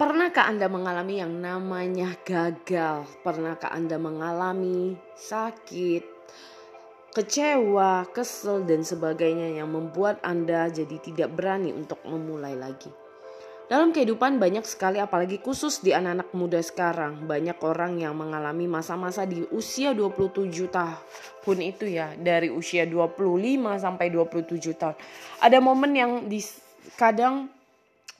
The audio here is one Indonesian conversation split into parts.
Pernahkah Anda mengalami yang namanya gagal? Pernahkah Anda mengalami sakit, kecewa, kesel, dan sebagainya yang membuat Anda jadi tidak berani untuk memulai lagi? Dalam kehidupan banyak sekali apalagi khusus di anak-anak muda sekarang banyak orang yang mengalami masa-masa di usia 27 tahun itu ya dari usia 25 sampai 27 tahun. Ada momen yang di kadang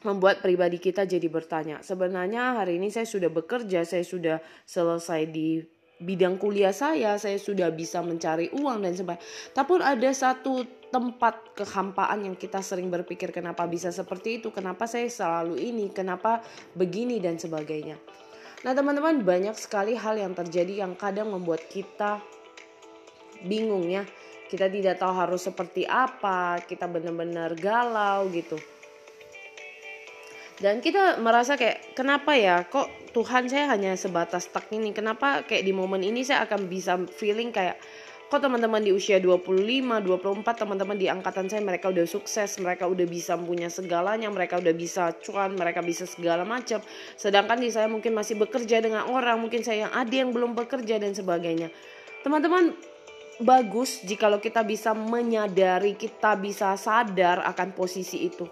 membuat pribadi kita jadi bertanya, sebenarnya hari ini saya sudah bekerja, saya sudah selesai di bidang kuliah saya, saya sudah bisa mencari uang dan sebagainya. Tapi ada satu tempat kehampaan yang kita sering berpikir kenapa bisa seperti itu, kenapa saya selalu ini, kenapa begini dan sebagainya. Nah teman-teman banyak sekali hal yang terjadi yang kadang membuat kita bingung ya. Kita tidak tahu harus seperti apa, kita benar-benar galau gitu dan kita merasa kayak kenapa ya kok Tuhan saya hanya sebatas tak ini kenapa kayak di momen ini saya akan bisa feeling kayak kok teman-teman di usia 25, 24 teman-teman di angkatan saya mereka udah sukses, mereka udah bisa punya segalanya, mereka udah bisa cuan, mereka bisa segala macam. Sedangkan di saya mungkin masih bekerja dengan orang, mungkin saya yang ada yang belum bekerja dan sebagainya. Teman-teman bagus jika kita bisa menyadari, kita bisa sadar akan posisi itu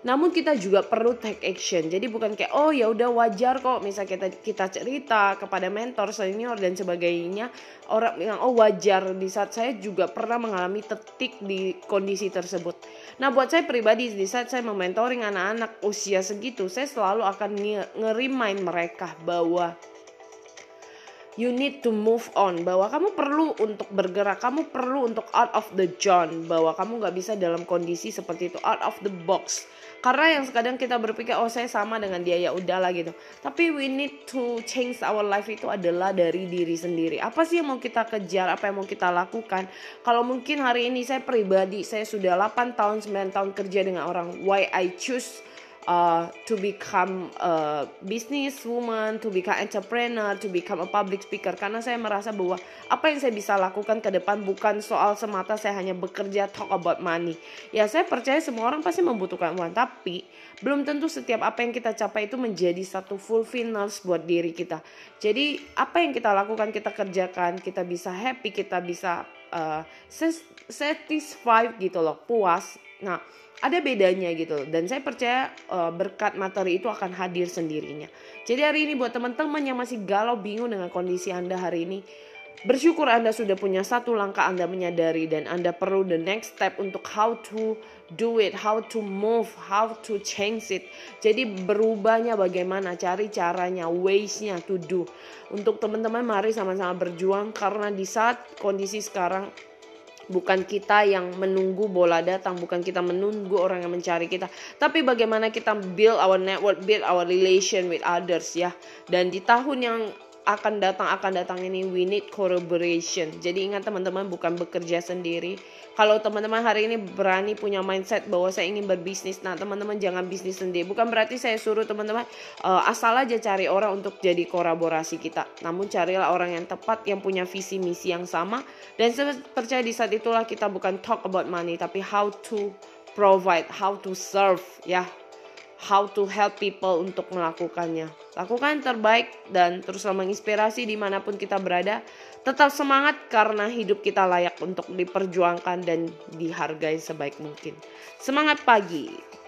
namun kita juga perlu take action. Jadi bukan kayak oh ya udah wajar kok misal kita kita cerita kepada mentor senior dan sebagainya. Orang yang oh wajar. Di saat saya juga pernah mengalami tetik di kondisi tersebut. Nah buat saya pribadi di saat saya mementoring anak-anak usia segitu saya selalu akan ngerimain mereka bahwa you need to move on. Bahwa kamu perlu untuk bergerak kamu perlu untuk out of the zone. Bahwa kamu nggak bisa dalam kondisi seperti itu out of the box karena yang kadang kita berpikir oh saya sama dengan dia ya udahlah gitu. Tapi we need to change our life itu adalah dari diri sendiri. Apa sih yang mau kita kejar? Apa yang mau kita lakukan? Kalau mungkin hari ini saya pribadi saya sudah 8 tahun 9 tahun kerja dengan orang why I choose uh, to become a business woman, to become entrepreneur, to become a public speaker. Karena saya merasa bahwa apa yang saya bisa lakukan ke depan bukan soal semata saya hanya bekerja talk about money. Ya saya percaya semua orang pasti membutuhkan uang, tapi belum tentu setiap apa yang kita capai itu menjadi satu fulfillment buat diri kita. Jadi apa yang kita lakukan kita kerjakan, kita bisa happy, kita bisa uh, satisfied gitu loh, puas. Nah, ada bedanya gitu. Dan saya percaya uh, berkat materi itu akan hadir sendirinya. Jadi hari ini buat teman-teman yang masih galau bingung dengan kondisi anda hari ini bersyukur anda sudah punya satu langkah anda menyadari dan anda perlu the next step untuk how to do it how to move how to change it. Jadi berubahnya bagaimana cari caranya waysnya to do. Untuk teman-teman mari sama-sama berjuang karena di saat kondisi sekarang bukan kita yang menunggu bola datang, bukan kita menunggu orang yang mencari kita, tapi bagaimana kita build our network, build our relation with others ya. Dan di tahun yang akan datang akan datang ini we need collaboration. Jadi ingat teman-teman bukan bekerja sendiri. Kalau teman-teman hari ini berani punya mindset bahwa saya ingin berbisnis, nah teman-teman jangan bisnis sendiri. Bukan berarti saya suruh teman-teman uh, asal aja cari orang untuk jadi kolaborasi kita. Namun carilah orang yang tepat yang punya visi misi yang sama dan saya percaya di saat itulah kita bukan talk about money tapi how to provide, how to serve ya how to help people untuk melakukannya. Lakukan terbaik dan teruslah menginspirasi di mana pun kita berada. Tetap semangat karena hidup kita layak untuk diperjuangkan dan dihargai sebaik mungkin. Semangat pagi!